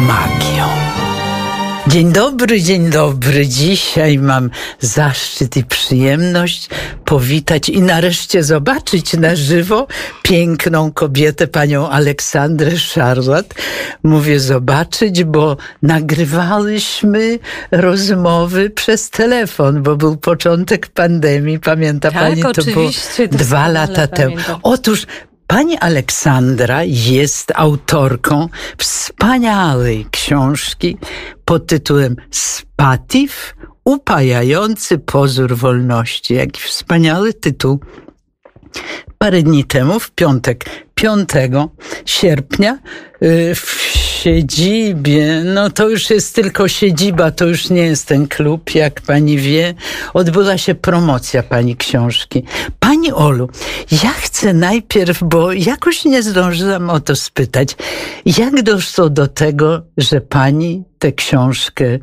magią. Dzień dobry, dzień dobry. Dzisiaj mam zaszczyt i przyjemność powitać i nareszcie zobaczyć na żywo piękną kobietę, panią Aleksandrę Szarłat. Mówię zobaczyć, bo nagrywaliśmy rozmowy przez telefon, bo był początek pandemii. Pamięta tak, pani, to było dwa lata temu. Otóż Pani Aleksandra jest autorką wspaniałej książki pod tytułem Spatif upajający pozór wolności. Jaki wspaniały tytuł. Parę dni temu, w piątek, 5 sierpnia, y, w siedzibie, no to już jest tylko siedziba, to już nie jest ten klub, jak pani wie, odbyła się promocja pani książki. Pani Olu, ja chcę najpierw, bo jakoś nie zdążyłam o to spytać, jak doszło do tego, że pani tę książkę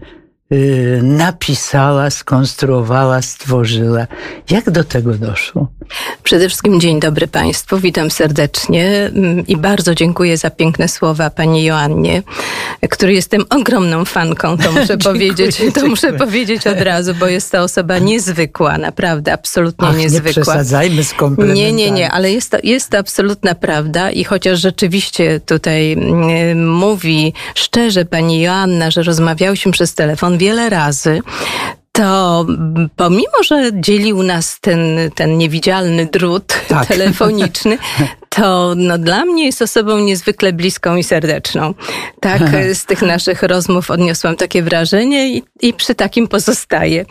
napisała, skonstruowała, stworzyła. Jak do tego doszło? Przede wszystkim dzień dobry Państwu, witam serdecznie mm, i bardzo dziękuję za piękne słowa Pani Joannie, który jestem ogromną fanką, to muszę powiedzieć, to dziękuję. muszę powiedzieć od razu, bo jest to osoba niezwykła, naprawdę, absolutnie Ach, niezwykła. Nie przesadzajmy z komplementami. Nie, nie, nie, ale jest to, jest to absolutna prawda i chociaż rzeczywiście tutaj y, mówi szczerze Pani Joanna, że rozmawiałyśmy przez telefon, wiele razy, to pomimo, że dzielił nas ten, ten niewidzialny drut tak. telefoniczny, to no, dla mnie jest osobą niezwykle bliską i serdeczną. Tak, z tych naszych rozmów odniosłam takie wrażenie i, i przy takim pozostaję.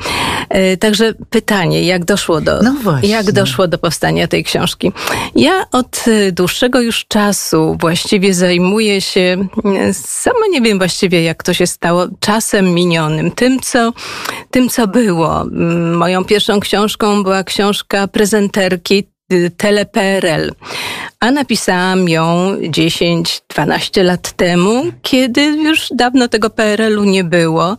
E, także pytanie, jak doszło do, no jak doszło do powstania tej książki? Ja od dłuższego już czasu właściwie zajmuję się, sama nie wiem właściwie jak to się stało, czasem minionym, tym co, tym co było. Moją pierwszą książką była książka prezenterki TelePRL a napisałam ją 10-12 lat temu, kiedy już dawno tego PRL-u nie było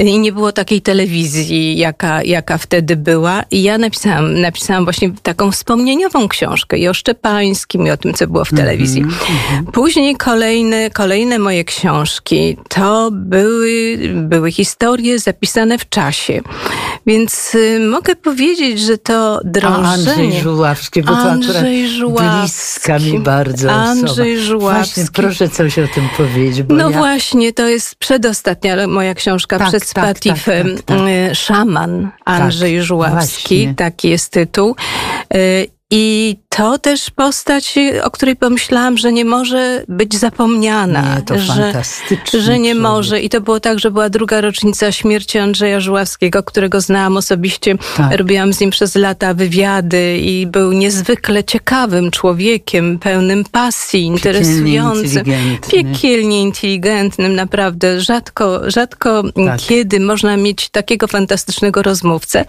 i nie było takiej telewizji, jaka, jaka wtedy była. I ja napisałam, napisałam właśnie taką wspomnieniową książkę i o Szczepańskim, i o tym, co było w telewizji. Mm -hmm. Później kolejne, kolejne moje książki to były, były historie zapisane w czasie. Więc y, mogę powiedzieć, że to drążenie... A Andrzej Andrzej to Żuławski bliska mi bardzo Andrzej osoba. Żuławski. Właśnie, proszę coś o tym powiedzieć. no ja... właśnie, to jest przedostatnia moja książka tak, przed tak, Spatifem. Tak, tak, tak. Szaman Andrzej tak, Żuławski, właśnie. taki jest tytuł. Y, I to też postać, o której pomyślałam, że nie może być zapomniana. Nie, to że, że nie może. I to było tak, że była druga rocznica śmierci Andrzeja Żuławskiego, którego znałam osobiście. Tak. Robiłam z nim przez lata wywiady i był niezwykle ciekawym człowiekiem, pełnym pasji, interesującym. Piekielnie inteligentnym, naprawdę. Rzadko, rzadko tak. kiedy można mieć takiego fantastycznego rozmówcę.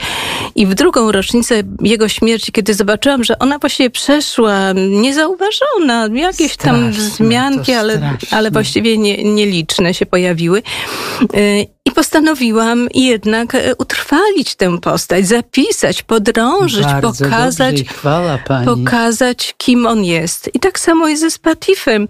I w drugą rocznicę jego śmierci, kiedy zobaczyłam, że ona właśnie przeszła niezauważona. Jakieś tam wzmianki, ale, ale właściwie nie, nieliczne się pojawiły. Y, I postanowiłam jednak e, utrwalić tę postać, zapisać, podrążyć, Bardzo pokazać, pokazać, kim on jest. I tak samo jest ze Spatifem.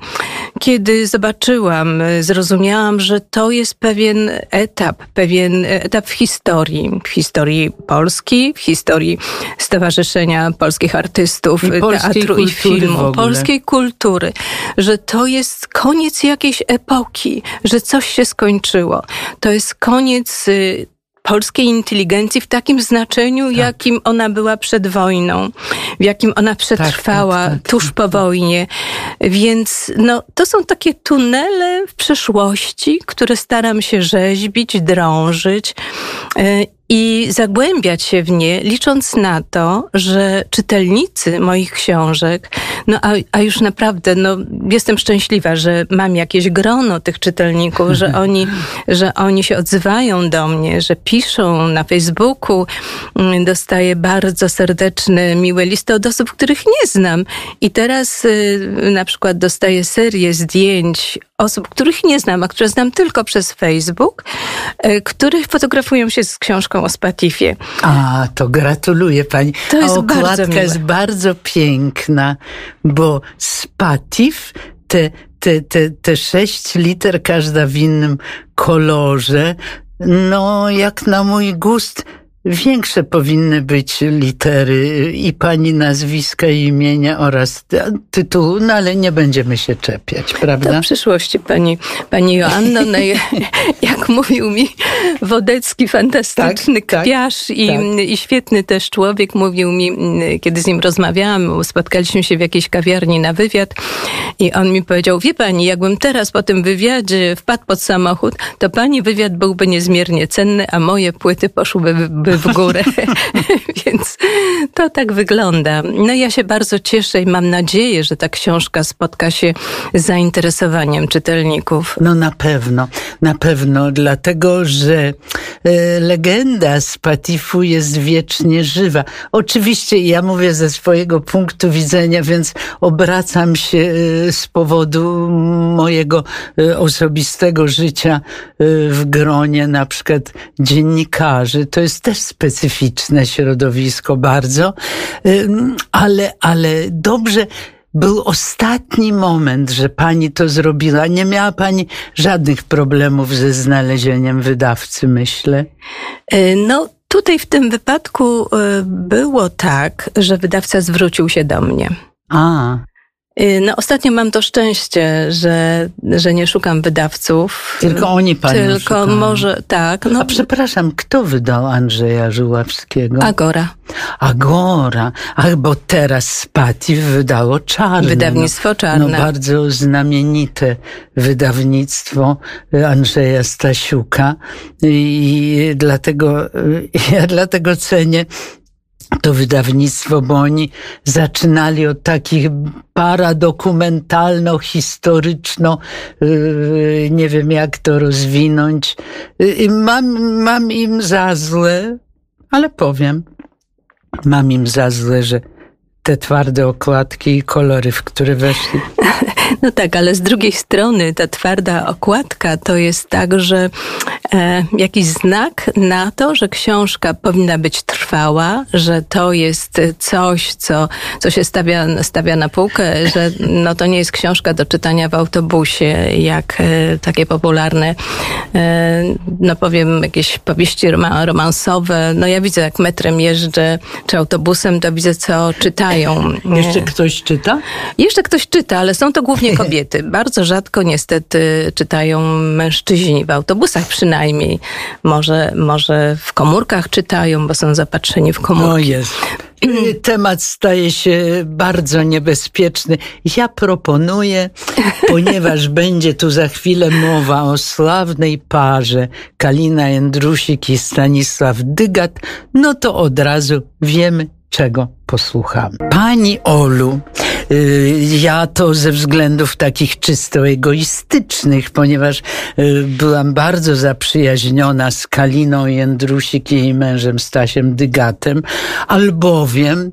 Kiedy zobaczyłam, e, zrozumiałam, że to jest pewien etap, pewien etap w historii, w historii Polski, w historii Stowarzyszenia Polskich Artystów Teatru i Filmu, polskiej kultury, że to jest koniec jakiejś epoki, że coś się skończyło. To jest koniec y, polskiej inteligencji w takim znaczeniu, tak. jakim ona była przed wojną, w jakim ona przetrwała tak, tak, tak tuż po wojnie. Więc no, to są takie tunele w przeszłości, które staram się rzeźbić, drążyć y, i zagłębiać się w nie, licząc na to, że czytelnicy moich książek, no a, a już naprawdę, no jestem szczęśliwa, że mam jakieś grono tych czytelników, że oni, że oni się odzywają do mnie, że piszą na Facebooku, mm, dostaję bardzo serdeczne, miłe listy od osób, których nie znam. I teraz y, na przykład dostaję serię zdjęć osób, których nie znam, a które znam tylko przez Facebook, y, których fotografują się z książką o Spatifie. A, to gratuluję pani. To jest A okładka bardzo jest bardzo piękna, bo Spatif te te, te, te sześć liter, każda w innym kolorze, no jak na mój gust, Większe powinny być litery i pani nazwiska i imienia oraz tytułu, no ale nie będziemy się czepiać, prawda? Do przyszłości pani, pani Joanno, no, jak mówił mi Wodecki, fantastyczny tak kpiarz tak, i, tak. i świetny też człowiek, mówił mi, kiedy z nim rozmawiałam, spotkaliśmy się w jakiejś kawiarni na wywiad i on mi powiedział, wie pani, jakbym teraz po tym wywiadzie wpadł pod samochód, to pani wywiad byłby niezmiernie cenny, a moje płyty poszłyby w górę. Więc to tak wygląda. No ja się bardzo cieszę i mam nadzieję, że ta książka spotka się z zainteresowaniem czytelników. No na pewno, na pewno, dlatego że e, legenda z Patifu jest wiecznie żywa. Oczywiście ja mówię ze swojego punktu widzenia, więc obracam się e, z powodu mojego e, osobistego życia w gronie na przykład dziennikarzy. To jest też specyficzne środowisko bardzo, ale, ale dobrze był ostatni moment, że pani to zrobiła. Nie miała pani żadnych problemów ze znalezieniem wydawcy, myślę. E, no, tutaj w tym wypadku e, było tak, że wydawca zwrócił się do mnie. A. Y, no, ostatnio mam to szczęście, że, że nie szukam wydawców. Tylko oni panią Tylko szukają. może, tak. No. A przepraszam, kto wydał Andrzeja Żuławskiego? Agora. Agora. Ach, bo teraz Spatif wydało Czarne. Wydawnictwo Czarne. No, bardzo znamienite wydawnictwo Andrzeja Stasiuka i dlatego, ja dlatego cenię to wydawnictwo, bo oni zaczynali od takich paradokumentalno-historyczno, yy, nie wiem jak to rozwinąć. Mam, mam im za złe, ale powiem, mam im za złe, że te twarde okładki i kolory, w które weszli. No tak, ale z drugiej strony ta twarda okładka to jest także e, jakiś znak na to, że książka powinna być trwała, że to jest coś, co, co się stawia, stawia na półkę, że no to nie jest książka do czytania w autobusie, jak e, takie popularne, e, no powiem, jakieś powieści romansowe. No ja widzę, jak metrem jeżdżę, czy autobusem, to widzę, co czytają. Jeszcze ktoś czyta? Jeszcze ktoś czyta, ale są to głównie kobiety. Bardzo rzadko niestety czytają mężczyźni w autobusach przynajmniej. Może, może w komórkach czytają, bo są zapatrzeni w komórki. O jest. Temat staje się bardzo niebezpieczny. Ja proponuję, ponieważ będzie tu za chwilę mowa o sławnej parze Kalina Jędrusik i Stanisław Dygat, no to od razu wiemy, czego posłuchamy. Pani Olu, ja to ze względów takich czysto egoistycznych, ponieważ y, byłam bardzo zaprzyjaźniona z Kaliną Jędrusik i jej mężem Stasiem Dygatem, albowiem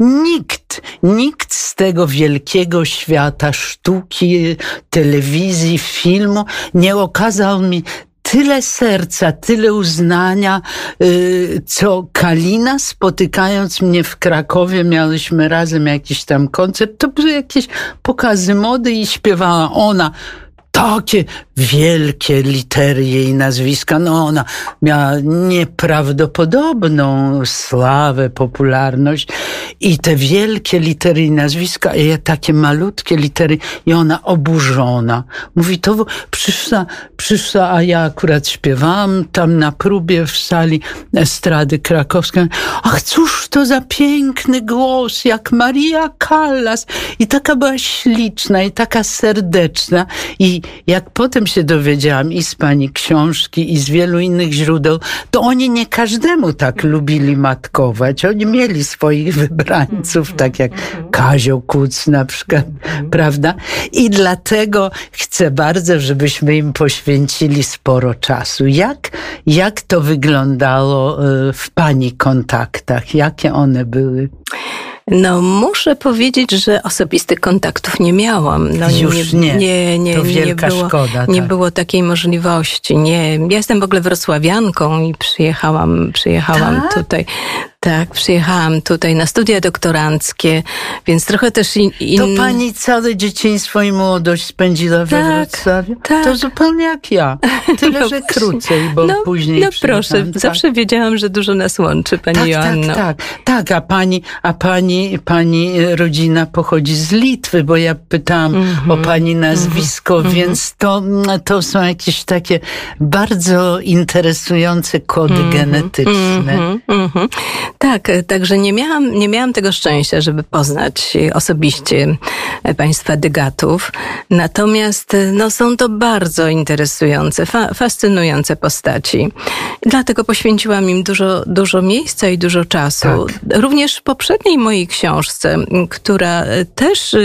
Nikt, nikt z tego wielkiego świata sztuki, telewizji, filmu nie okazał mi tyle serca, tyle uznania, y, co Kalina, spotykając mnie w Krakowie, miałyśmy razem jakiś tam koncert, to były jakieś pokazy mody i śpiewała ona takie wielkie litery jej nazwiska. No ona miała nieprawdopodobną sławę, popularność i te wielkie litery i nazwiska, i takie malutkie litery i ona oburzona. Mówi, to przyszła, przyszła, a ja akurat śpiewałam tam na próbie w sali estrady krakowskiej. Ach, cóż to za piękny głos, jak Maria Callas. I taka była śliczna i taka serdeczna i jak potem się dowiedziałam i z pani książki, i z wielu innych źródeł, to oni nie każdemu tak lubili matkować. Oni mieli swoich wybrańców, tak jak Kazio Kuc na przykład, prawda? I dlatego chcę bardzo, żebyśmy im poświęcili sporo czasu. Jak, jak to wyglądało e, w pani kontaktach? Jakie one były? No, muszę powiedzieć, że osobistych kontaktów nie miałam. No, Już nie. Nie, nie, to wielka nie było, szkoda. Nie tak. było takiej możliwości. Nie. Ja jestem w ogóle wrocławianką i przyjechałam, przyjechałam tak? tutaj. Tak, przyjechałam tutaj na studia doktoranckie, więc trochę też in, in... To pani całe dzieciństwo i młodość spędziła we Tak, Wrocławiu? tak. To zupełnie jak ja. Tyle, No że krócej, bo no, później No proszę, Tak. zawsze wiedziałam, że dużo nas łączy, Pani Tak, Joanno. tak, tak, tak. A pani, a pani, pani rodzina pochodzi z Litwy, bo ja pytałam Mhm. o pani nazwisko, więc to, to są jakieś takie bardzo interesujące kody genetyczne. Mhm, mhm. Tak, e, także nie miałam, nie miałam tego szczęścia, żeby poznać osobiście e, państwa dygatów. Natomiast e, no, są to bardzo interesujące, fa fascynujące postaci. Dlatego poświęciłam im dużo, dużo miejsca i dużo czasu. Również w poprzedniej mojej książce, która też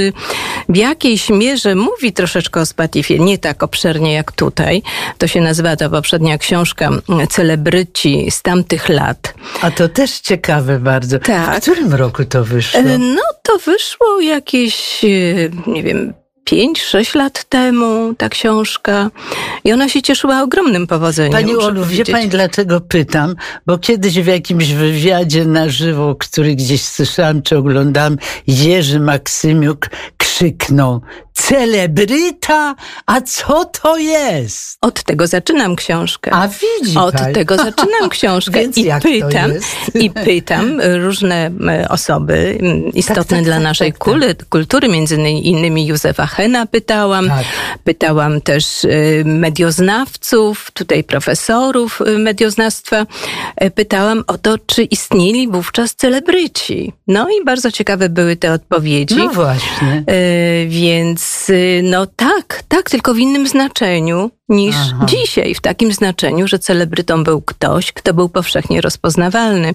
w jakiejś mierze mówi troszeczkę o Spatifie, nie tak obszernie jak tutaj. To się nazywa ta poprzednia książka Celebryci z tamtych lat. A to też ciekawe bardzo. Tak. W którym roku to wyszło? E, No to wyszło jakieś, e, nie wiem, 5-6 lat temu ta książka i ona się cieszyła ogromnym powodzeniem. Pani Olu, wie pani dlaczego pytam? Bo kiedyś w jakimś wywiadzie na żywo, który gdzieś słyszałam czy oglądałam, Jerzy Maksymiuk krzyknął celebryta, a co to jest? Od tego zaczynam książkę. A widzi Od pani. tego zaczynam książkę Więc i pytam, i pytam różne e, osoby istotne tak, dla tak, naszej tak, tak. kultury, między innymi Józefa Hena pytałam, Tak. pytałam też e, medioznawców, tutaj profesorów e, medioznawstwa, pytałam o to, czy istnieli wówczas celebryci. No i bardzo ciekawe były te odpowiedzi. No właśnie. E, Więc y, no tak, tak, tylko w innym znaczeniu niż Aha. dzisiaj. W takim znaczeniu, że celebrytą był ktoś, kto był powszechnie rozpoznawalny.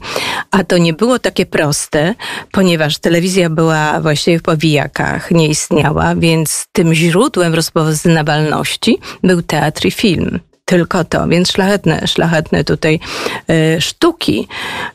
A to nie było takie proste, ponieważ telewizja była właściwie w powijakach, nie istniała, więc tym źródłem rozpoznawalności był teatr i film. Tylko to, więc szlachetne, szlachetne tutaj e, sztuki,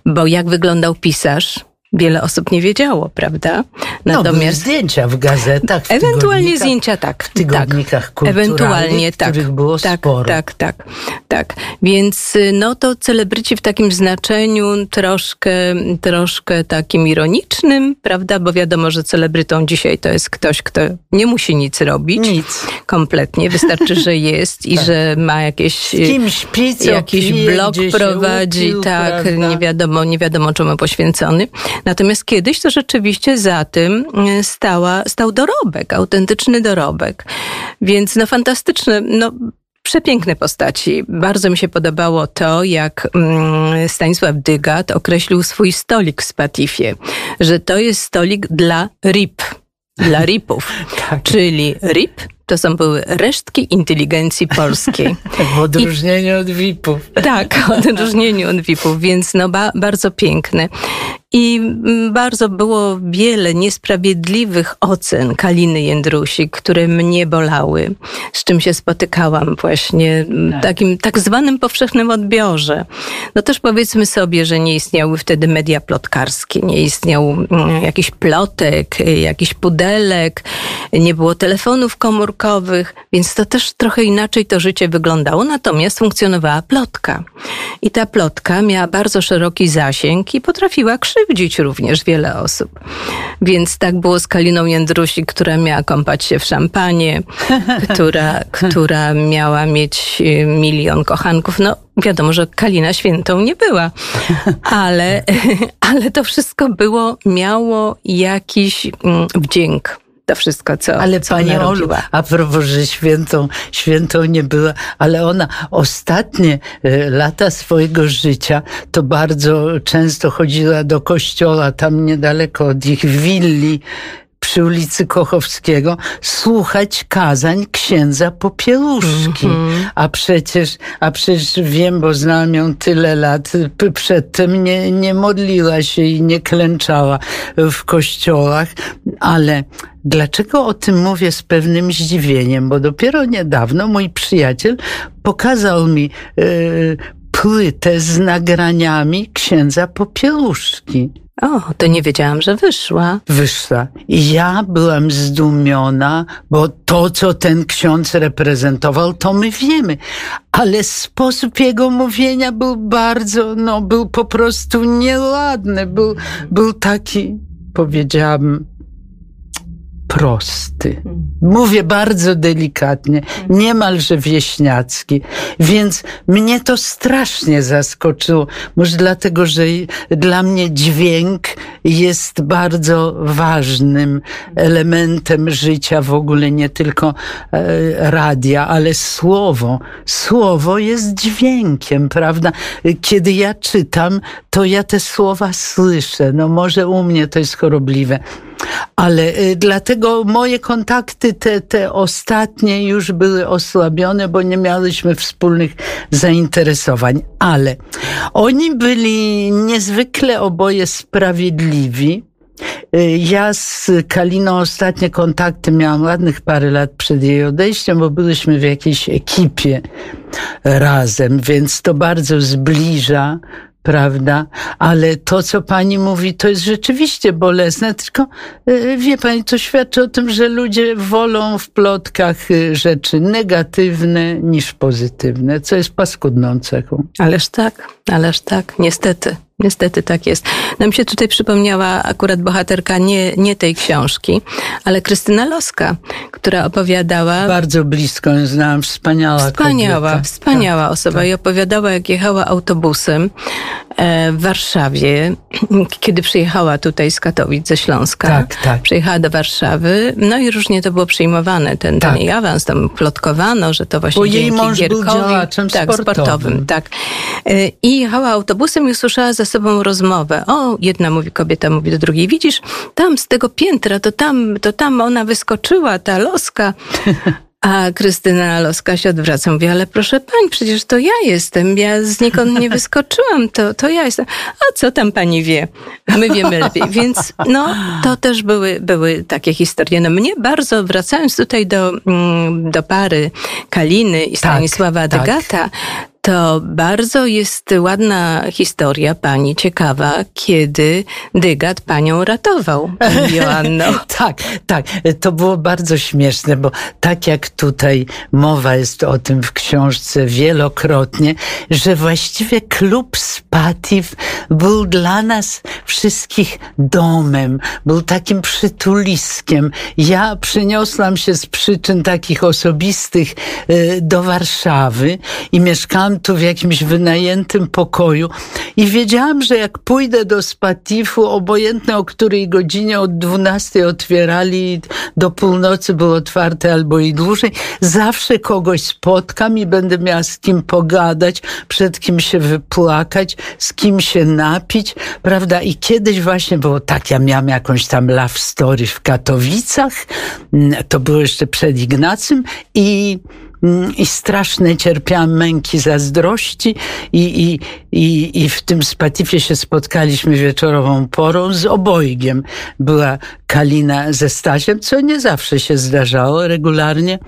bo jak wyglądał pisarz, wiele osób nie wiedziało, prawda? no, były zdjęcia w gazetach, w Ewentualnie zdjęcia, tak. w tygodnikach tak. kulturalnych, Ewentualnie, tak. których było tak, sporo. Tak, tak, tak. Więc y, no to celebryci w takim znaczeniu troszkę, troszkę takim ironicznym, prawda? Bo wiadomo, że celebrytą dzisiaj to jest ktoś, kto nie musi nic robić. Nic. Kompletnie. Wystarczy, że jest i Tak. że ma jakieś... Z kim śpi, Jakiś pije, blog prowadzi, upił, tak, prawda? nie wiadomo, nie wiadomo czemu poświęcony. Natomiast kiedyś to rzeczywiście za tym y, stała, stał dorobek, autentyczny dorobek. Więc no fantastyczne, no przepiękne postaci. Bardzo mi się podobało to, jak mm, Stanisław Dygat określił swój stolik w Spatifie, że to jest stolik dla RIP, dla RIPów. Tak. Czyli RIP to są były resztki inteligencji polskiej. Tak, w odróżnieniu od VIP-ów. Tak, o odróżnieniu od VIP-ów, więc no ba, bardzo piękne. I mm, bardzo było wiele niesprawiedliwych ocen Kaliny Jędrusik, które mnie bolały, z czym się spotykałam właśnie w Tak. takim tak zwanym powszechnym odbiorze. No też powiedzmy sobie, że nie istniały wtedy media plotkarskie, nie istniał mm, jakiś plotek, jakiś pudelek, nie było telefonów komórkowych, więc to też trochę inaczej to życie wyglądało, natomiast funkcjonowała plotka. I ta plotka miała bardzo szeroki zasięg i potrafiła krzywdzić również wiele osób. Więc tak było z Kaliną Jędrusik, która miała kąpać się w szampanie, która, która miała mieć y, milion kochanków. No, wiadomo, że Kalina świętą nie była, ale, ale to wszystko było, miało jakiś mm, wdzięk. To wszystko, co, Ale co pani Olu, a propos, że świętą, świętą nie była, ale ona ostatnie e, lata swojego życia to bardzo często chodziła do kościoła tam niedaleko od ich willi przy ulicy Kochowskiego słuchać kazań księdza Popieluszki. Mhm. A przecież, a przecież wiem, bo znam ją tyle lat, przedtem nie, nie modliła się i nie klęczała w kościołach, ale Dlaczego o tym mówię z pewnym zdziwieniem? Bo dopiero niedawno mój przyjaciel pokazał mi yy, płytę z nagraniami księdza Popieluszki. O, to nie wiedziałam, że wyszła. Wyszła. I ja byłam zdumiona, bo to, co ten ksiądz reprezentował, to my wiemy. Ale sposób jego mówienia był bardzo, no, był po prostu nieladny. Był, był taki, powiedziałabym, prosty. Mówię bardzo delikatnie, niemalże wieśniacki. Więc mnie to strasznie zaskoczyło. Może dlatego, że dla mnie dźwięk jest bardzo ważnym elementem życia w ogóle, nie tylko e, radia, ale słowo. Słowo jest dźwiękiem, prawda? Kiedy ja czytam, to ja te słowa słyszę. No może u mnie to jest chorobliwe. Ale y, dlatego moje kontakty, te, te ostatnie, już były osłabione, bo nie mieliśmy wspólnych zainteresowań. Ale oni byli niezwykle oboje sprawiedliwi. Y, ja z Kaliną ostatnie kontakty miałam ładnych parę lat przed jej odejściem, bo byliśmy w jakiejś ekipie razem, więc to bardzo zbliża prawda? Ale to, co pani mówi, to jest rzeczywiście bolesne, tylko y, wie pani, to świadczy o tym, że ludzie wolą w plotkach y, rzeczy negatywne niż pozytywne, co jest paskudną cechą. Ależ tak, ależ tak, niestety. Niestety tak jest. Nam się tutaj przypomniała akurat bohaterka nie, nie tej książki, ale Krystyna Loska, która opowiadała. Bardzo blisko ją znałam, wspaniała. Wspaniała, kobieta. wspaniała tak, osoba tak. i opowiadała, jak jechała autobusem w Warszawie, kiedy przyjechała tutaj z Katowic, ze Śląska. Tak, tak. Przyjechała do Warszawy, no i różnie to było przyjmowane, ten, tak. ten jej awans, tam plotkowano, że to właśnie Bo jej mąż Gierkowi, był działaczem tak, sportowym. sportowym. Tak. E, I jechała autobusem i usłyszała za sobą rozmowę. O, jedna mówi, kobieta mówi do drugiej, widzisz, tam z tego piętra, to tam, to tam ona wyskoczyła, ta loska. A Krystyna Loska się odwraca, mówi, ale proszę pani, przecież to ja jestem, ja znikąd nie wyskoczyłam, to, to ja jestem. A co tam pani wie? My wiemy lepiej. Więc no, to też były, były takie historie. No mnie bardzo, wracając tutaj do, mm, do pary Kaliny i tak, Stanisława tak, Degata, tak to bardzo jest ładna historia pani, ciekawa, kiedy Dygat panią ratował, Joanno. tak, tak. To było bardzo śmieszne, bo tak jak tutaj mowa jest o tym w książce wielokrotnie, że właściwie klub Spatif był dla nas wszystkich domem, był takim przytuliskiem. Ja przyniosłam się z przyczyn takich osobistych y, do Warszawy i mieszkałam tu w jakimś wynajętym pokoju i wiedziałam, że jak pójdę do Spatifu, obojętne o której godzinie od 12 otwierali, do północy było otwarte albo i dłużej, zawsze kogoś spotkam i będę miała z kim pogadać, przed kim się wypłakać, z kim się napić, prawda? I kiedyś właśnie było tak, ja miałam jakąś tam love story w Katowicach, mm, to było jeszcze przed Ignacym i i straszne cierpiałam męki zazdrości i, i, i, i w tym spatifie się spotkaliśmy wieczorową porą z obojgiem. Była Kalina ze Stasiem, co nie zawsze się zdarzało regularnie.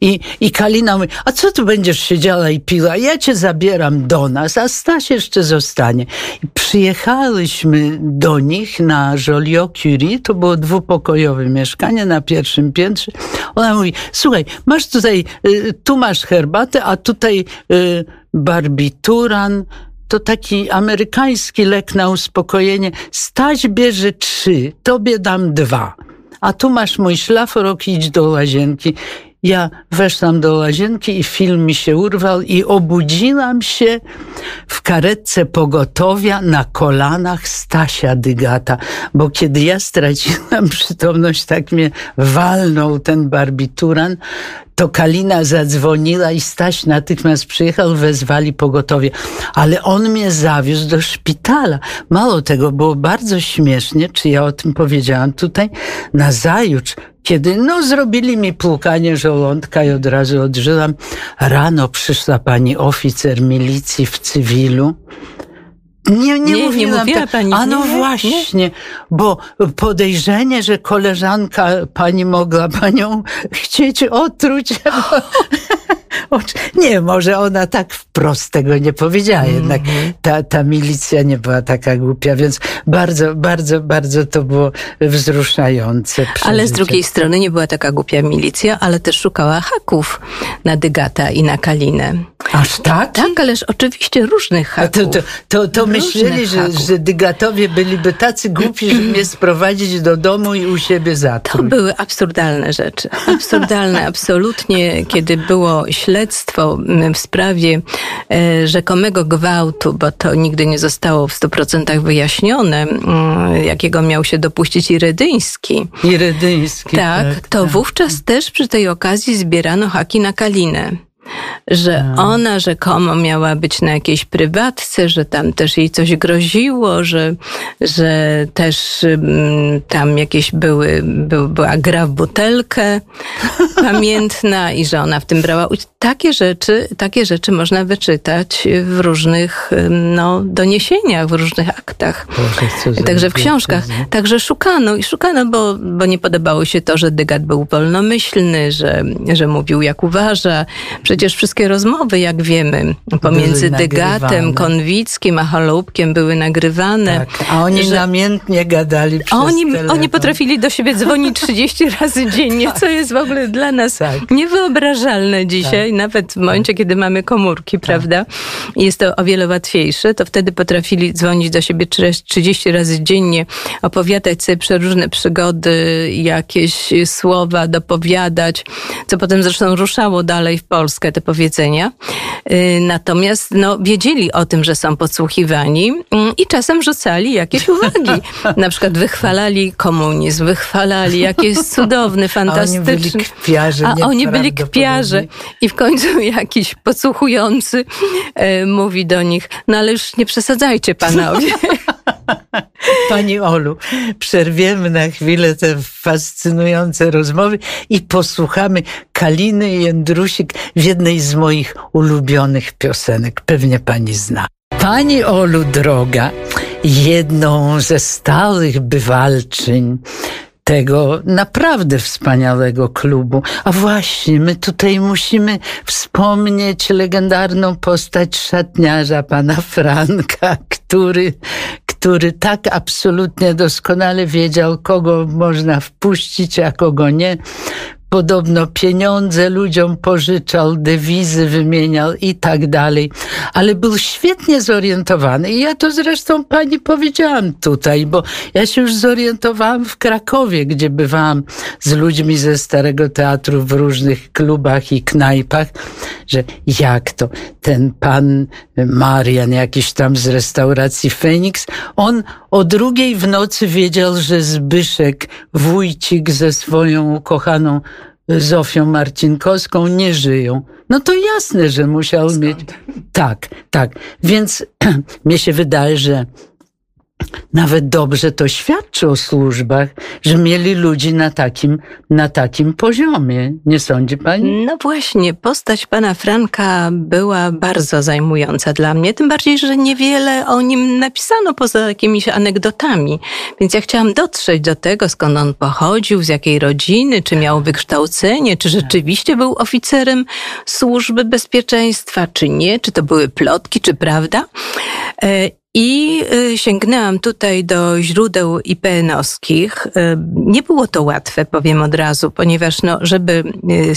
I, i Kalina mówi, a co tu będziesz siedziała i piła? Ja cię zabieram do nas, a Staś jeszcze zostanie. I przyjechaliśmy do nich na Joliot-Curie, to było dwupokojowe mieszkanie na pierwszym piętrze. Ona mówi, słuchaj, masz tutaj, y, tu masz herbatę, a tutaj y, barbituran, to taki amerykański lek na uspokojenie. Stać bierze trzy, tobie dam dwa. A tu masz mój szlafrok, idź do łazienki. Ja weszłam do łazienki i film mi się urwał i obudziłam się w karetce pogotowia na kolanach Stasia Dygata, bo kiedy ja straciłam przytomność, tak mnie walnął ten barbituran, to Kalina zadzwoniła i Staś natychmiast przyjechał, wezwali pogotowie. Ale on mnie zawiózł do szpitala. Mało tego, było bardzo śmiesznie, czy ja o tym powiedziałam tutaj, na zajutrz kiedy no, zrobili mi płukanie żołądka i od razu odżyłam. Rano przyszła pani oficer milicji w cywilu. Nie, nie, nie, mówiłam nie tak. pani. A no nie, właśnie, nie. bo podejrzenie, że koleżanka pani mogła panią chcieć otruć. Nie, może ona tak wprost tego nie powiedziała, jednak Mhm. ta, ta milicja nie była taka głupia, więc bardzo, bardzo, bardzo to było wzruszające. Ale z przeżycie. drugiej strony nie była taka głupia milicja, ale też szukała haków na Dygata i na Kalinę. Aż tak? Tak, ależ oczywiście różnych haków. to, to, to, to myśleli, że, że dygatowie byliby tacy głupi, żeby mnie sprowadzić do domu i u siebie To zatruć. były absurdalne rzeczy. Absurdalne, absolutnie, kiedy było śledztwo mm, w sprawie e, rzekomego gwałtu, bo to nigdy nie zostało w 100% wyjaśnione, mm, jakiego miał się dopuścić Iredyński. I Redyński. Tak, to wówczas też przy tej okazji zbierano haki na Kalinę. Że ona rzekomo miała być na jakiejś prywatce, że tam też jej coś groziło, że, że też mm, tam jakieś były, był, była gra w butelkę pamiętna i że ona w tym brała udział. Takie rzeczy, takie rzeczy można wyczytać w różnych no, doniesieniach, w różnych aktach. Boże, Także w książkach. Także szukano i szukano, bo, bo nie podobało się to, że Dygat był wolnomyślny, że, że mówił jak uważa. Przecież wszystkie rozmowy, jak wiemy, pomiędzy nagrywane. Konwickim a Holubkiem były nagrywane. Tak, a oni że- namiętnie gadali przez oni, telefon. oni potrafili do siebie dzwonić 30 razy dziennie, co jest w ogóle dla nas Tak. niewyobrażalne dzisiaj, nawet w momencie, kiedy mamy komórki, prawda? I Jest to o wiele łatwiejsze, to wtedy potrafili dzwonić do siebie 30 razy dziennie, opowiadać sobie przeróżne przygody, jakieś słowa dopowiadać, co potem zresztą ruszało dalej w Polskę, te powiedzenia. Y, Natomiast no, wiedzieli o tym, że są podsłuchiwani mm, i czasem rzucali jakieś uwagi. Na przykład wychwalali komunizm, wychwalali, jaki jest cudowny, A oni fantastyczny. byli kpiarze. A oni byli kpiarze i w końcu jakiś podsłuchujący e, mówi do nich, no ale już nie przesadzajcie panowie. Pani Olu, przerwiemy na chwilę te fascynujące rozmowy i posłuchamy Kaliny Jędrusik w jednej z moich ulubionych piosenek. Pewnie pani zna. Pani Olu droga, jedną ze stałych bywalczyń tego naprawdę wspaniałego klubu. A właśnie, my tutaj musimy wspomnieć legendarną postać szatniarza pana Franka, który, który tak absolutnie doskonale wiedział, kogo można wpuścić, a kogo nie. Podobno pieniądze ludziom pożyczał, dewizy wymieniał i tak dalej, ale był świetnie zorientowany. I ja to zresztą pani powiedziałam tutaj, bo ja się już zorientowałam w Krakowie, gdzie bywałam z ludźmi ze Starego Teatru w różnych klubach i knajpach, że jak to ten pan Marian, jakiś tam z restauracji Feniks, on o drugiej w nocy wiedział, że Zbyszek, wójcik ze swoją ukochaną Zofią Marcinkowską nie żyją. No to jasne, że musiał mieć. Tak, tak. Więc mnie się wydaje, że nawet dobrze to świadczy o służbach, że mieli ludzi na takim, na takim poziomie. Nie sądzi pani? No właśnie, postać pana Franka była bardzo zajmująca dla mnie, tym bardziej, że niewiele o nim napisano poza jakimiś anegdotami. Więc ja chciałam dotrzeć do tego, skąd on pochodził, z jakiej rodziny, czy miał wykształcenie, czy rzeczywiście był oficerem służby bezpieczeństwa, czy nie, czy to były plotki, czy prawda. I y, sięgnęłam tutaj do źródeł IPN-owskich. Y, Nie było to łatwe, powiem od razu, ponieważ no, żeby y,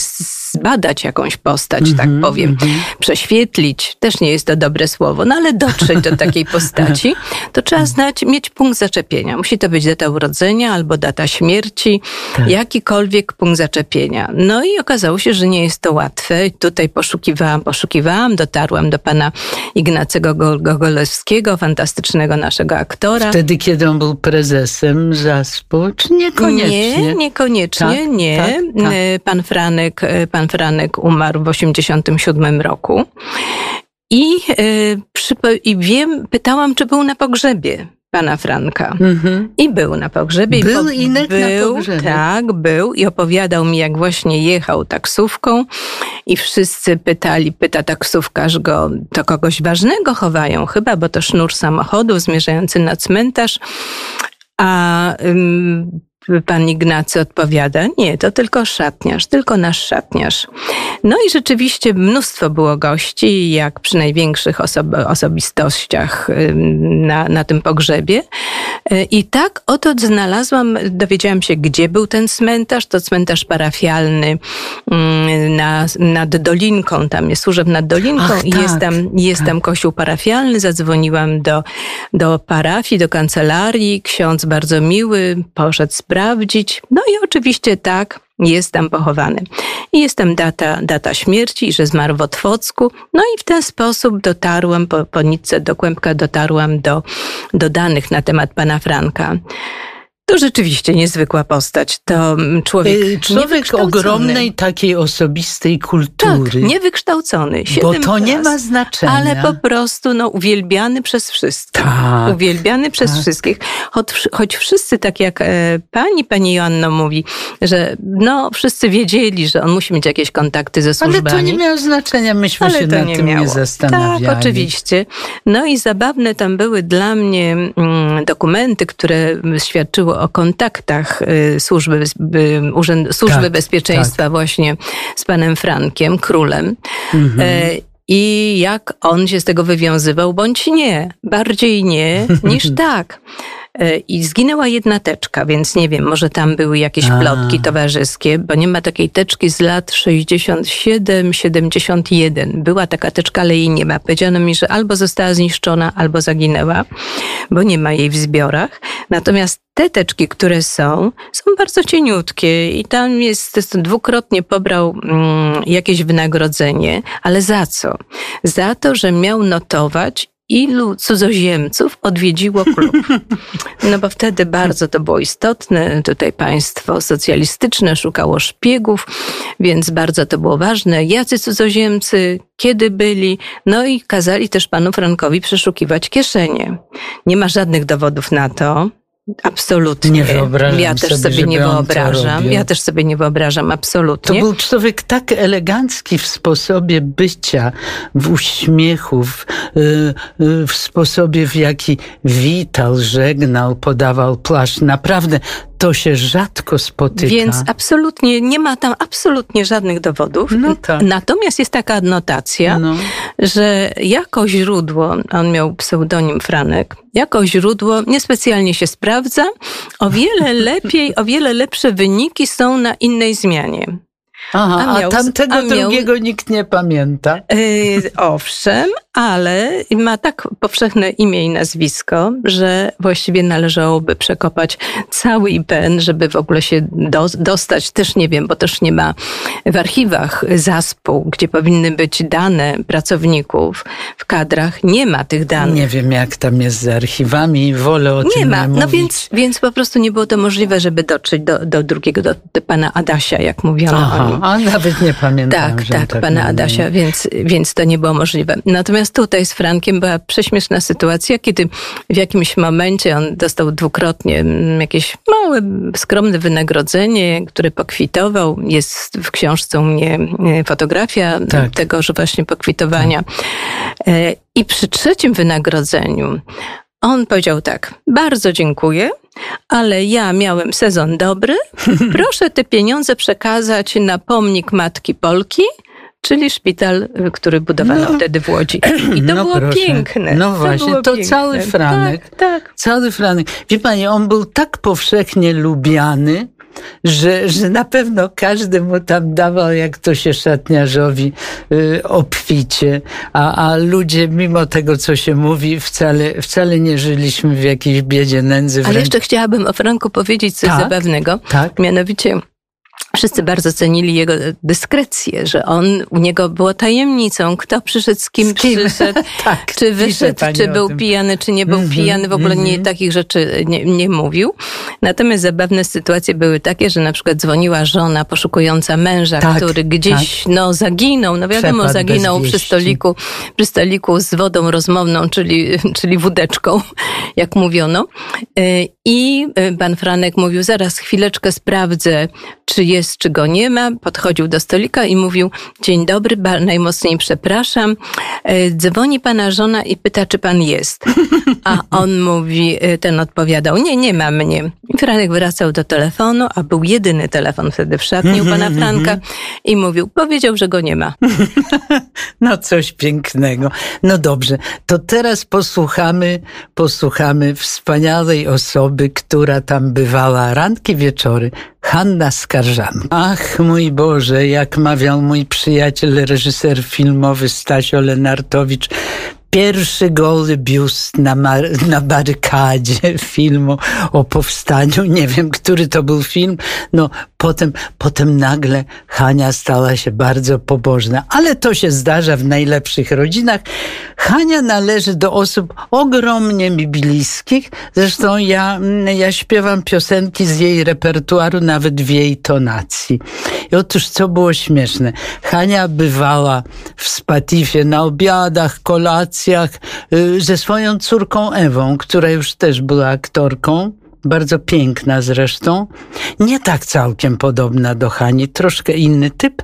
zbadać jakąś postać, tak powiem, prześwietlić, też nie jest to dobre słowo, no ale dotrzeć do takiej postaci, to trzeba znać, mieć punkt zaczepienia. Musi to być data urodzenia albo data śmierci, jakikolwiek punkt zaczepienia. No i okazało się, że nie jest to łatwe. Tutaj poszukiwałam, poszukiwałam, dotarłam do pana Ignacego Go- Gogolewskiego, fantastycznego naszego aktora. Wtedy, kiedy on był prezesem ZASP-u, czy niekoniecznie? Nie, niekoniecznie, Tak, nie. tak, tak. E, Pan Franek, e, pan Franek umarł w 87 roku. I, e, przypo- I wiem, pytałam, czy był na pogrzebie pana Franka. Mhm. I był na pogrzebie. i Był po- Inek na był, pogrzebie? Tak, był i opowiadał mi, jak właśnie jechał taksówką i wszyscy pytali, pyta taksówkarz go, to kogoś ważnego chowają chyba, bo to sznur samochodu zmierzający na cmentarz. A ym, pan Ignacy odpowiada, nie, to tylko szatniarz, tylko nasz szatniarz. No i rzeczywiście mnóstwo było gości, jak przy największych osob- osobistościach na, na tym pogrzebie. Y, I tak oto znalazłam, dowiedziałam się, gdzie był ten cmentarz. To cmentarz parafialny na, nad Dolinką, tam jest służeb nad Dolinką Ach, i tak, jest, tam, jest tak. tam kościół parafialny. Zadzwoniłam do, do parafii, do kancelarii. Ksiądz bardzo miły, poszedł sprawdzić. No i oczywiście tak, jest tam pochowany. I jest tam data, data śmierci, że zmarł w Otwocku. No i w ten sposób dotarłam po, po do Kłębka, dotarłam do, do danych na temat pana Franka. To rzeczywiście niezwykła postać. To człowiek. Y, człowiek ogromnej takiej osobistej kultury. Tak, niewykształcony. Bo to nie ma znaczenia. Ale po prostu no, uwielbiany przez wszystkich. Tak, uwielbiany przez tak. wszystkich. Choć, choć wszyscy, tak jak e, pani, pani Joanna mówi, że no, wszyscy wiedzieli, że on musi mieć jakieś kontakty ze służbami. Ale to nie miało znaczenia. Myśmy ale się nad nie tym miało. nie zastanawiali. Tak, oczywiście. No i zabawne tam były dla mnie mm, dokumenty, które świadczyły o kontaktach y, służby, Urząd, służby tak, bezpieczeństwa tak. właśnie z panem Frankiem, królem. Mhm. E, I jak on się z tego wywiązywał, bądź nie. Bardziej nie niż tak. E, I zginęła jedna teczka, więc nie wiem, może tam były jakieś A. plotki towarzyskie, bo nie ma takiej teczki z lat 67-71. Była taka teczka, ale jej nie ma. Powiedziano mi, że albo została zniszczona, albo zaginęła, bo nie ma jej w zbiorach. Natomiast te teczki, które są, są bardzo cieniutkie i tam jest, dwukrotnie pobrał mm, jakieś wynagrodzenie, ale za co? Za to, że miał notować ilu cudzoziemców odwiedziło klub. No bo wtedy bardzo to było istotne. Tutaj państwo socjalistyczne szukało szpiegów, więc bardzo to było ważne. Jacy cudzoziemcy, kiedy byli, no i kazali też panu Frankowi przeszukiwać kieszenie. Nie ma żadnych dowodów na to, Absolutnie. Nie wyobrażam ja też sobie, sobie nie wyobrażam. Ja też sobie nie wyobrażam, absolutnie. To był człowiek tak elegancki w sposobie bycia, w uśmiechu, w, y, y, w sposobie, w jaki witał, żegnał, podawał płaszcz. Naprawdę to się rzadko spotyka. Więc absolutnie, nie ma tam absolutnie żadnych dowodów. No tak. Natomiast jest taka adnotacja, no. że jako źródło, on miał pseudonim Franek, jako źródło niespecjalnie się sprawdza, o wiele lepiej, o wiele lepsze wyniki są na innej zmianie. Aha, a, miał, a tamtego a miał, drugiego nikt nie pamięta. Yy, owszem, ale ma tak powszechne imię i nazwisko, że właściwie należałoby przekopać cały IPN, żeby w ogóle się do, dostać. Też nie wiem, bo też nie ma w archiwach zaspół, gdzie powinny być dane pracowników w kadrach. Nie ma tych danych. Nie wiem, jak tam jest z archiwami, wolę o nie tym ma. nie ma. No więc, więc po prostu nie było to możliwe, żeby dotrzeć do, do drugiego, do, do pana Adasia, jak mówiono Aha, o nim. A nawet nie pamiętam. Tak, tak, tak, pana Adasia, więc, więc to nie było możliwe. Natomiast Natomiast tutaj z Frankiem była prześmieszna sytuacja, kiedy w jakimś momencie on dostał dwukrotnie mm, jakieś małe, skromne wynagrodzenie, które pokwitował. Jest w książce u mnie e, fotografia tak. tegoż właśnie pokwitowania. Tak. I przy trzecim wynagrodzeniu on powiedział tak: Bardzo dziękuję, ale ja miałem sezon dobry. Proszę te pieniądze przekazać na pomnik Matki Polki czyli szpital, który budowano no, wtedy w Łodzi. I to no było proszę. piękne. No właśnie, to, to cały Franek. Tak, tak. Cały Franek. Wie pani, on był tak powszechnie lubiany, że, że na pewno każdy mu tam dawał, jak to się szatniarzowi, y, obficie, a, a ludzie, mimo tego, co się mówi, wcale, wcale nie żyliśmy w jakiejś biedzie, nędzy. Ale jeszcze chciałabym o Franku powiedzieć coś tak, zabawnego. Tak. Mianowicie Wszyscy bardzo cenili jego dyskrecję, że on, u niego było tajemnicą, kto przyszedł, z kim, z kim? przyszedł, tak, czy wyszedł, czy był pijany, czy nie był mm -hmm, pijany, w ogóle mm -hmm. nie, takich rzeczy nie, nie mówił. Natomiast zabawne sytuacje były takie, że na przykład dzwoniła żona poszukująca męża, tak, który gdzieś tak. no, zaginął, no wiadomo, Przepadł zaginął przy stoliku, przy stoliku z wodą rozmowną, czyli, czyli wódeczką, jak mówiono. Y, I y, pan Franek mówił, zaraz chwileczkę sprawdzę, czy czy jest, czy go nie ma. Podchodził do stolika i mówił, dzień dobry, najmocniej przepraszam. E, dzwoni pana żona i pyta, czy pan jest. A on mówi, e, ten odpowiadał, nie, nie ma mnie. I Franek wracał do telefonu, a był jedyny telefon wtedy w szatni u pana Franka i mówił, powiedział, że go nie ma. No coś pięknego. No dobrze, to teraz posłuchamy, posłuchamy wspaniałej osoby, która tam bywała ranki, wieczory. Hanna Skarżan. Ach, mój Boże, jak mawiał mój przyjaciel, reżyser filmowy Stasio Lenartowicz, pierwszy goły biust na, na barykadzie filmu o powstaniu. Nie wiem, który to był film. No, potem, potem nagle Hania stała się bardzo pobożna. Ale to się zdarza w najlepszych rodzinach. Hania należy do osób ogromnie mi bliskich. Zresztą ja, ja śpiewam piosenki z jej repertuaru, nawet w jej tonacji. I otóż, co było śmieszne? Hania bywała w Spatifie na obiadach, kolacjach y, ze swoją córką Ewą, która już też była aktorką bardzo piękna zresztą, nie tak całkiem podobna do Hani, troszkę inny typ,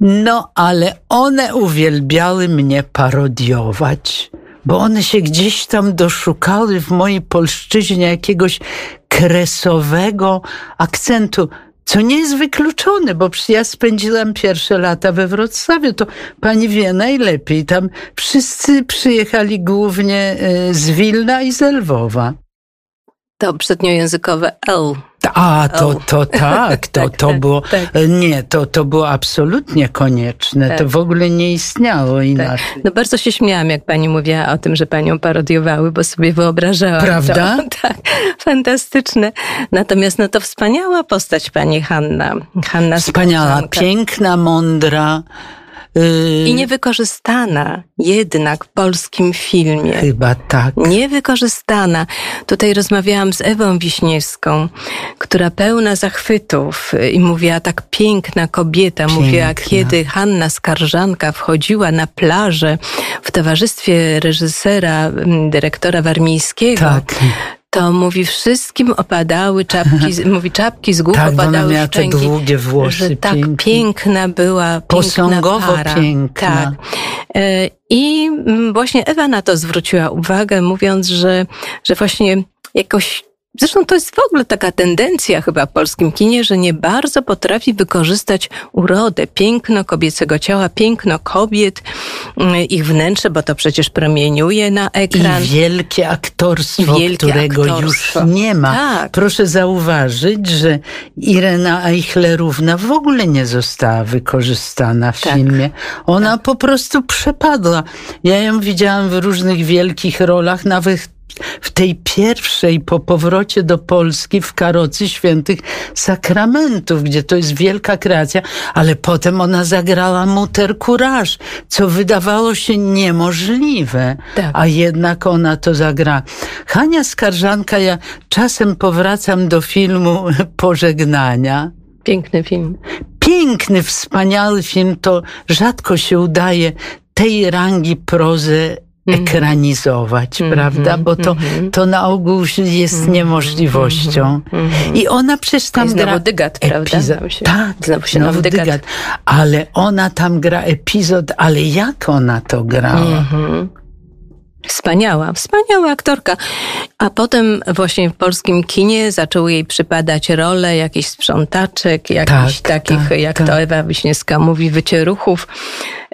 no ale one uwielbiały mnie parodiować, bo one się gdzieś tam doszukały w mojej polszczyźnie jakiegoś kresowego akcentu. Co nie jest wykluczone, bo ja spędziłam pierwsze lata we Wrocławiu, to pani wie najlepiej. Tam wszyscy przyjechali głównie e, z Wilna i z Lwowa. To przedniojęzykowe L. A, to, to tak, to, tak, to tak, było, tak. nie, to, to było absolutnie konieczne, tak. to w ogóle nie istniało tak. inaczej. No bardzo się śmiałam, jak pani mówiła o tym, że panią parodiowały, bo sobie wyobrażałam. Prawda? To. Tak, fantastyczne. Natomiast no to wspaniała postać pani Hanna. Hanna Wspaniała, piękna, mądra, I niewykorzystana jednak w polskim filmie. Chyba tak. Niewykorzystana. Tutaj rozmawiałam z Ewą Wiśniewską, która pełna zachwytów i mówiła tak piękna kobieta. Piękna. Mówiła, kiedy Hanna Skarżanka wchodziła na plażę w towarzystwie reżysera, dyrektora Warmińskiego. Tak to mówi wszystkim opadały czapki, mówi czapki z głów tak, opadały miała szczęki, te długie włosy. Że tak piękna była, Posągowo piękna para. piękna. Tak. I mm, właśnie Ewa na to zwróciła uwagę, mówiąc, że, że właśnie jakoś Zresztą to jest w ogóle taka tendencja chyba w polskim kinie, że nie bardzo potrafi wykorzystać urodę, piękno kobiecego ciała, piękno kobiet, mm, ich wnętrze, bo to przecież promieniuje na ekran. I wielkie aktorstwo, wielkie którego aktorstwo. już nie ma. Tak. Proszę zauważyć, że Irena Eichlerówna w ogóle nie została wykorzystana w tak. filmie. Ona tak. po prostu przepadła. Ja ją widziałam w różnych wielkich rolach, nawet w tej pierwszej po powrocie do Polski w karocy świętych sakramentów, gdzie to jest wielka kreacja, ale potem ona zagrała Muter Courage, co wydawało się niemożliwe, tak. a jednak ona to zagra. Hania Skarżanka, ja czasem powracam do filmu Pożegnania. Piękny film. Piękny, wspaniały film, to rzadko się udaje tej rangi prozę Mhm. Ekranizować, mm -hmm, prawda? Bo to, mm -hmm. to na ogół jest mm -hmm, niemożliwością. I ona przecież tam gra dygat, prawda? Tak, znowu się znowu dygat. dygat. Ale ona tam gra epizod, ale jak ona to grała? Wspaniała, wspaniała aktorka. A potem właśnie w polskim kinie zaczęły jej przypadać role jakichś sprzątaczek, jakichś tak, takich, tak, jak tak. to Ewa Wiśniewska mówi, wycieruchów.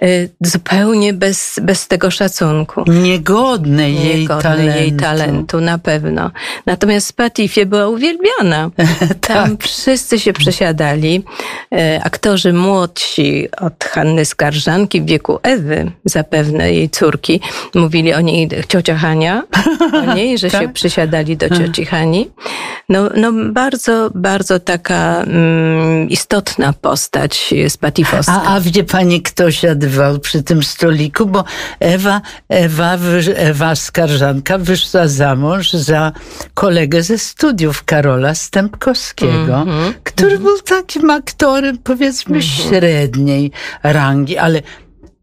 Y, zupełnie bez, bez tego szacunku. Niegodne jej Niegodne talentu. jej talentu, na pewno. Natomiast w Spatifie była uwielbiana. Tam tak. wszyscy się przesiadali. Y, aktorzy młodsi od Hanny Skarżanki w wieku Ewy, zapewne jej córki, mówili o niej ciocia Hania, o niej, że tak? się przysiadali do cioci Hani. No, no bardzo, bardzo taka mm, istotna postać spatifowska. A, a wie pani, kto siadł przy tym stoliku, bo Ewa, Ewa, Ewa Skarżanka wyszła za mąż za kolegę ze studiów Karola Stępkowskiego, mm -hmm, który mm -hmm. był takim aktorem, powiedzmy, mm -hmm. średniej rangi, ale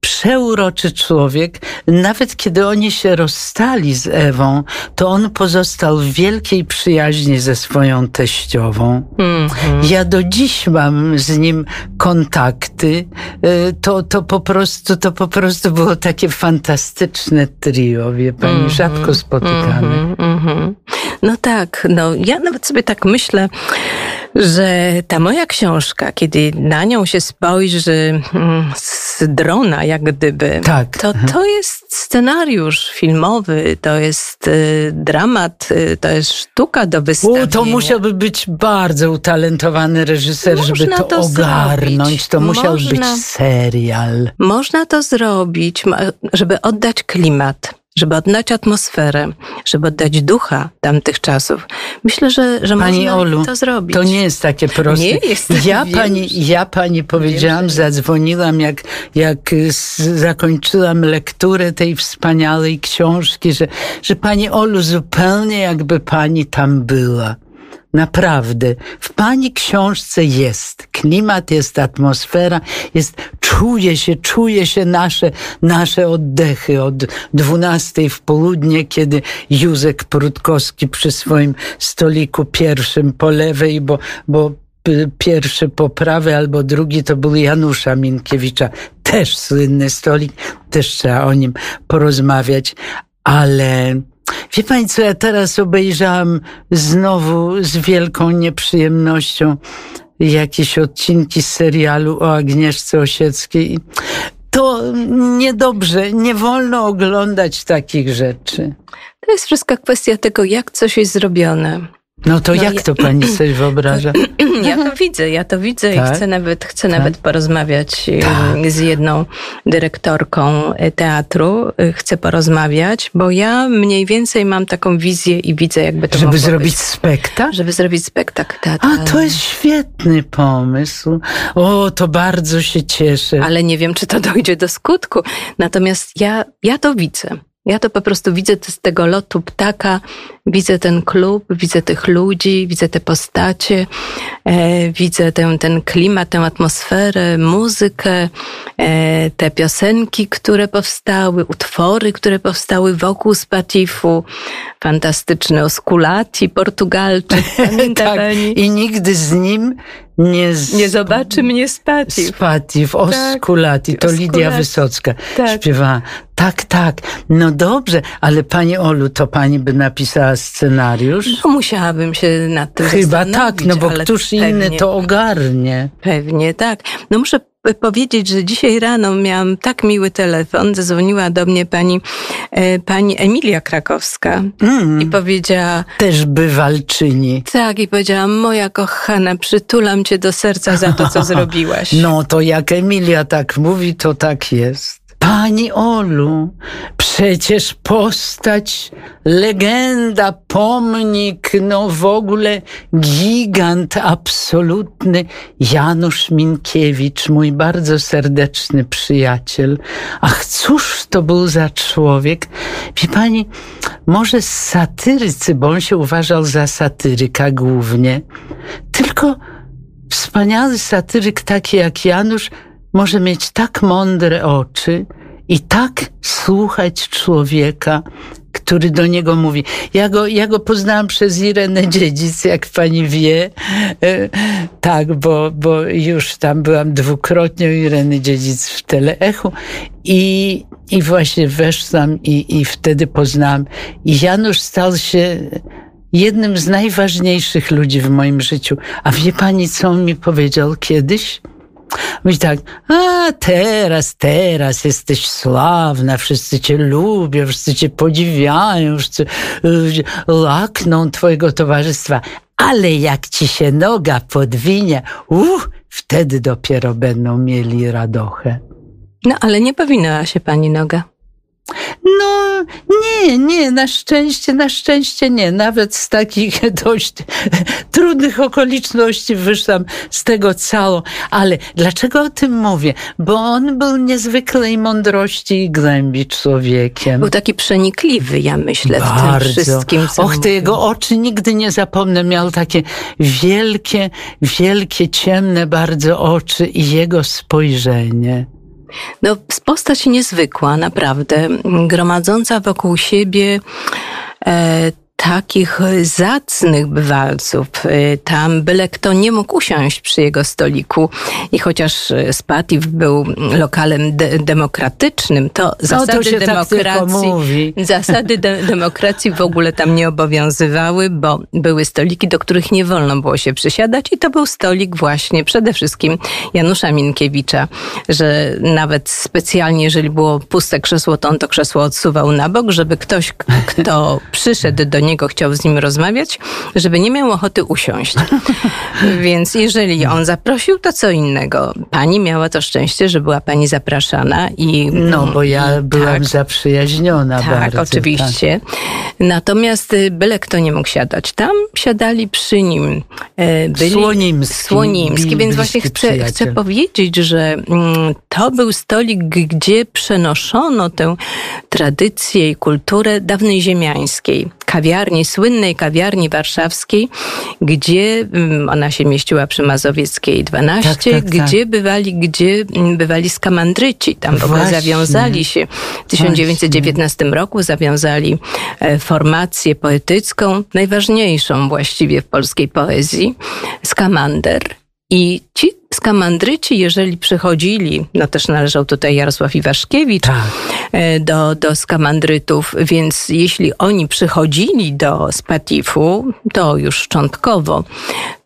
przeuroczy człowiek. Nawet kiedy oni się rozstali z Ewą, to on pozostał w wielkiej przyjaźni ze swoją teściową. Mm -hmm. Ja do dziś mam z nim kontakty. E, to, to po prostu, to po prostu było takie fantastyczne trio, wie pani, mm -hmm. rzadko spotykane. Mm -hmm, no tak, no ja nawet sobie tak myślę, że ta moja książka, kiedy na nią się spojrzy mm, z drona, jak gdyby, tak. to mhm. to jest scenariusz filmowy, to jest y, dramat, y, to jest sztuka do wystawienia. U, to musiałby być bardzo utalentowany reżyser, Można żeby to, to ogarnąć. Zrobić. To musiał Można, być serial. Można to zrobić, żeby oddać klimat żeby oddać atmosferę, żeby oddać ducha tamtych czasów. Myślę, że, że pani można Olu, to zrobić. To nie jest takie proste. Nie jest. Ja wiem, pani, ja pani powiedziałam, wiem, zadzwoniłam, jak, jak zakończyłam lekturę tej wspaniałej książki, że, że pani Olu zupełnie jakby pani tam była. Naprawdę. W pani książce jest klimat, jest atmosfera, jest, czuje się, czuje się nasze, nasze oddechy od dwunastej w południe, kiedy Józek Prutkowski przy swoim stoliku pierwszym po lewej, bo, bo pierwszy po prawej albo drugi to był Janusza Minkiewicza. Też słynny stolik, też trzeba o nim porozmawiać, ale Wie pani co, ja teraz obejrzałam znowu z wielką nieprzyjemnością jakieś odcinki serialu o Agnieszce Osieckiej. To niedobrze, nie wolno oglądać takich rzeczy. To jest wszystko kwestia tego, jak coś jest zrobione. No to no jak ja... to pani sobie wyobraża? Ja to widzę, ja to widzę tak? i chcę nawet, chcę tak? nawet porozmawiać tak. z jedną dyrektorką e, teatru. E, chcę porozmawiać, bo ja mniej więcej mam taką wizję i widzę jakby to Żeby zrobić być. spektakl? Żeby zrobić spektakl teatralny. A to jest świetny pomysł. O, to bardzo się cieszę. Ale nie wiem, czy to dojdzie do skutku. Natomiast ja, ja to widzę. Ja to po prostu widzę z tego lotu ptaka, widzę ten klub, widzę tych ludzi, widzę te postacie, e, widzę ten, ten klimat, tę atmosferę, muzykę, e, te piosenki, które powstały, utwory, które powstały wokół Spatifu, fantastyczny Osculati, Portugalczyk, tak, I nigdy z nim nie, z... nie zobaczy mnie Spatif. Spatif, Osculati, tak, to Lidia Wysocka tak. śpiewała. Tak, tak. No dobrze, ale pani Olu, to pani by napisała scenariusz? No musiałabym się nad tym Chyba tak, no bo któż pewnie, inny to ogarnie? Pewnie tak. No muszę powiedzieć, że dzisiaj rano miałam tak miły telefon, zadzwoniła do mnie pani, e, pani Emilia Krakowska mm. i powiedziała... Też bywalczyni. Tak, i powiedziała, moja kochana, przytulam cię do serca za to, co zrobiłaś. No to jak Emilia tak mówi, to tak jest. Pani Olu, przecież postać, legenda, pomnik, no w ogóle gigant absolutny Janusz Minkiewicz, mój bardzo serdeczny przyjaciel. Ach, cóż to był za człowiek? Wie pani, może satyrycy, bo on się uważał za satyryka głównie, tylko wspaniały satyryk taki jak Janusz może mieć tak mądre oczy i tak słuchać człowieka, który do niego mówi. Ja go, ja go poznałam przez Irenę Dziedzic, jak pani wie. E, tak, bo, bo już tam byłam dwukrotnie u Ireny Dziedzic w Teleechu i, i właśnie weszłam i, i wtedy poznałam. I Janusz stał się jednym z najważniejszych ludzi w moim życiu. A wie pani, co on mi powiedział kiedyś? Mówi tak, a teraz, teraz jesteś sławna, wszyscy cię lubią, wszyscy cię podziwiają, wszyscy lakną twojego towarzystwa. Ale jak ci się noga podwinie, uh, wtedy dopiero będą mieli radochę. No ale nie powinęła się pani noga. No nie, nie, na szczęście, na szczęście nie. Nawet z takich dość trudnych okoliczności wyszłam z tego cało. Ale dlaczego o tym mówię? Bo on był niezwykłej mądrości i głębi człowiekiem. Był taki przenikliwy, ja myślę, Bardzo. w tym wszystkim. Co Och, te jego oczy nigdy nie zapomnę. Miał takie wielkie, wielkie, ciemne bardzo oczy i jego spojrzenie. No, postać niezwykła, naprawdę, gromadząca wokół siebie e, takich zacnych bywalców. Y, tam byle kto nie mógł usiąść przy jego stoliku. I chociaż Spatif był lokalem de demokratycznym, to no, zasady to tak demokracji, tak zasady de demokracji w ogóle tam nie obowiązywały, bo były stoliki, do których nie wolno było się przysiadać. I to był stolik właśnie przede wszystkim Janusza Minkiewicza, że nawet specjalnie, jeżeli było puste krzesło, to on to krzesło odsuwał na bok, żeby ktoś, kto przyszedł do niego chciał z nim rozmawiać, żeby nie miał ochoty usiąść. Więc jeżeli on zaprosił, to co innego. Pani miała to szczęście, że była pani zapraszana i... No, bo ja byłam tak, zaprzyjaźniona tak, bardzo. Oczywiście. Tak. Natomiast y, byle kto nie mógł siadać. Tam siadali przy nim e, byli Słonimski. Słonimski, więc właśnie chcę, chcę powiedzieć, że mm, to był stolik, gdzie przenoszono tę tradycję i kulturę dawnej ziemiańskiej kawiarni, słynnej kawiarni warszawskiej, gdzie mm, ona się mieściła przy Mazowieckiej 12, tak, tak, tak, gdzie bywali, gdzie mm, bywali skamandryci. Tam w ogóle zawiązali się w 1919 Właśnie. roku, zawiązali e, formację poetycką, najważniejszą właściwie w polskiej poezji, skamander. I ci skamandryci, jeżeli przychodzili, no też należał tutaj Jarosław Iwaszkiewicz tak. E, do, do skamandrytów, więc jeśli oni przychodzili do Spatifu, to już szczątkowo,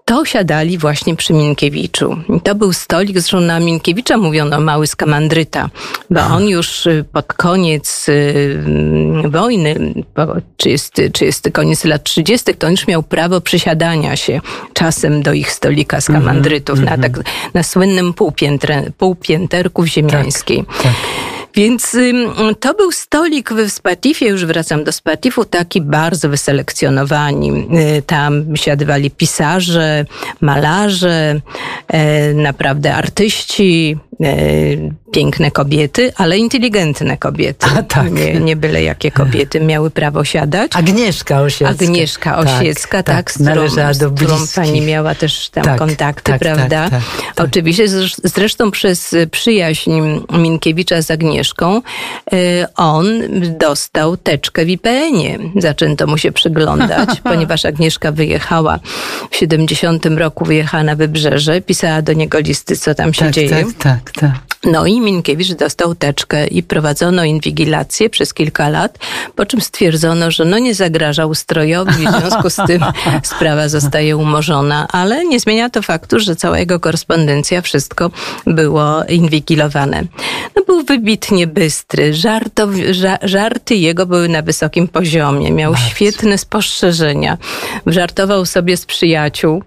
to siadali właśnie przy Minkiewiczu. To był stolik, zresztą na Minkiewicza mówiono mały skamandryta, bo on już y, pod koniec y, wojny, czy jest, czy jest koniec lat 30., to on już miał prawo przysiadania się czasem do ich stolika skamandrytów mm -hmm, na, tak, na słynnym półpięterku w Ziemiańskiej. Tak, tak. Więc to był stolik w Spatifie, już wracam do Spatifu, taki bardzo wyselekcjonowani. Y, tam siadywali pisarze, malarze, e, naprawdę artyści, e, piękne kobiety, ale inteligentne kobiety. A, tak. nie, nie byle jakie kobiety miały prawo siadać. Agnieszka Osiecka. Agnieszka tak, Osiecka, tak, tak, z, którą, z którą pani miała też tam tak, kontakty, tak, prawda? Tak, tak, Oczywiście, zresztą przez przyjaźń Minkiewicza z Agnieszką y, on dostał teczkę w IPN-ie. Zaczęto mu się przyglądać, ponieważ Agnieszka wyjechała w 70 roku, wyjechała na Wybrzeże, pisała do niego listy, co tam się dzieje. Tak, tak, tak. No i Minkiewicz dostał teczkę i prowadzono inwigilację przez kilka lat, po czym stwierdzono, że no nie zagraża ustrojowi, w związku z tym sprawa zostaje umorzona, ale nie zmienia to faktu, że cała jego korespondencja, wszystko było inwigilowane. No był wybitnie bystry, żartow, ża, żarty jego były na wysokim poziomie, miał Bardzo. świetne spostrzeżenia, żartował sobie z przyjaciół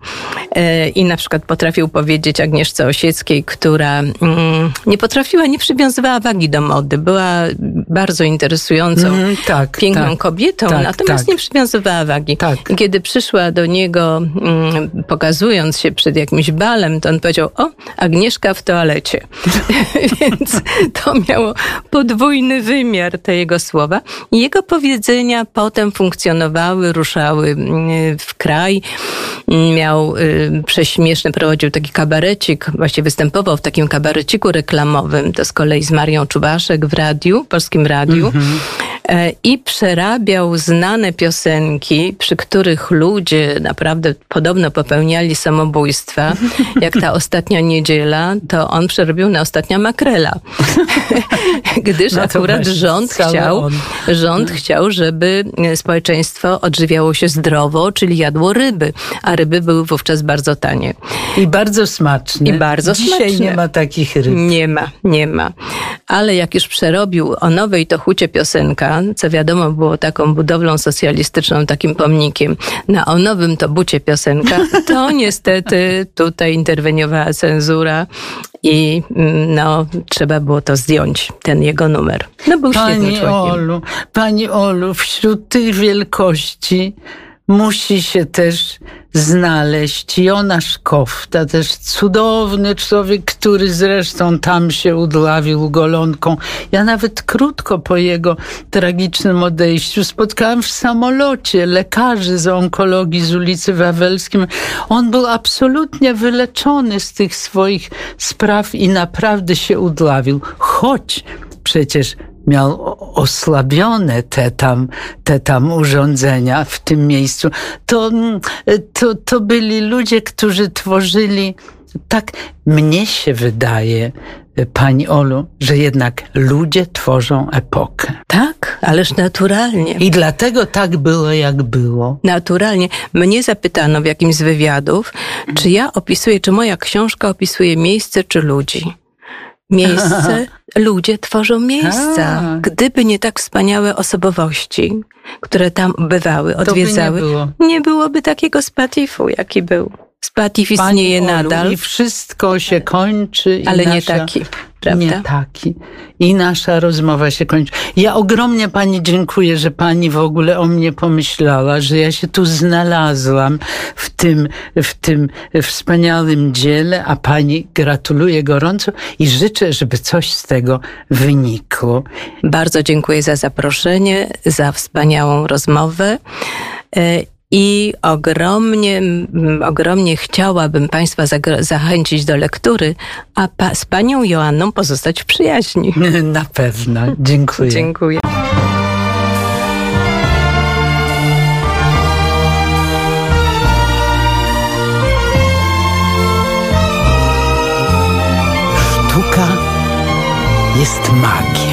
e, i na przykład potrafił powiedzieć Agnieszce Osieckiej, która mm, nie potrafiła, nie przywiązywała wagi do mody. Była bardzo interesującą, mm, tak, piękną tak, kobietą, tak, natomiast tak. nie przywiązywała wagi. Tak. Kiedy przyszła do niego, mm, pokazując się przed jakimś balem, to on powiedział, o, Agnieszka w toalecie. Więc to miało podwójny wymiar te jego słowa. I jego powiedzenia potem funkcjonowały, ruszały mm, w kraj. Miał y, prześmieszny, prowadził taki kabarecik, właściwie występował w takim kabareciku reklamowym, to z kolei z Marią Czubaszek w radiu, polskim radiu. Mm -hmm. E, i przerabiał znane piosenki, przy których ludzie naprawdę podobno popełniali samobójstwa. Jak ta ostatnia niedziela, to on przerobił na ostatnia makrela. Gdyż no akurat rząd chciał, rząd chciał, żeby społeczeństwo odżywiało się zdrowo, czyli jadło ryby, a ryby były wówczas bardzo tanie. I bardzo smaczne. I bardzo Dzisiaj smaczne. nie ma takich ryb. Nie ma, nie ma. Ale jak już przerobił o nowej to hucie piosenka, co wiadomo było taką budowlą socjalistyczną, takim pomnikiem, na o nowym to bucie piosenka, to niestety tutaj interweniowała cenzura i mm, no, trzeba było to zdjąć, ten jego numer. No był Pani Olu, Pani Olu, wśród tych wielkości musi się też znaleźć Jonasz Kofta, też cudowny człowiek, który zresztą tam się udławił golonką. Ja nawet krótko po jego tragicznym odejściu spotkałam w samolocie lekarzy z onkologii z ulicy Wawelskim. On był absolutnie wyleczony z tych swoich spraw i naprawdę się udławił. Choć przecież miał osłabione te tam, te tam urządzenia w tym miejscu. To, mm, to, to byli ludzie, którzy tworzyli, tak mnie się wydaje, Pani Olu, że jednak ludzie tworzą epokę. Tak, ależ naturalnie. I dlatego tak było, jak było. Naturalnie. Mnie zapytano w jakimś z wywiadów, czy ja opisuję, czy moja książka opisuje miejsce czy ludzi. Miejsce, ludzie tworzą miejsca. A. Gdyby nie tak wspaniałe osobowości, które tam bywały, To by odwiedzały, nie było. nie byłoby takiego spatifu, jaki był. Istnieje Olu, nadal, I wszystko się kończy. i ale nie nasza... taki, prawda? Nie taki. I nasza rozmowa się kończy. Ja ogromnie Pani dziękuję, że Pani w ogóle o mnie pomyślała, że ja się tu znalazłam w tym, w tym wspaniałym dziele, a Pani gratuluję gorąco i życzę, żeby coś z tego wynikło. Bardzo dziękuję za zaproszenie, za wspaniałą rozmowę. I ogromnie, ogromnie chciałabym Państwa zachęcić do lektury, a pa- z Panią Joanną pozostać w przyjaźni. Na pewno. Dziękuję. Dziękuję. Sztuka jest magią.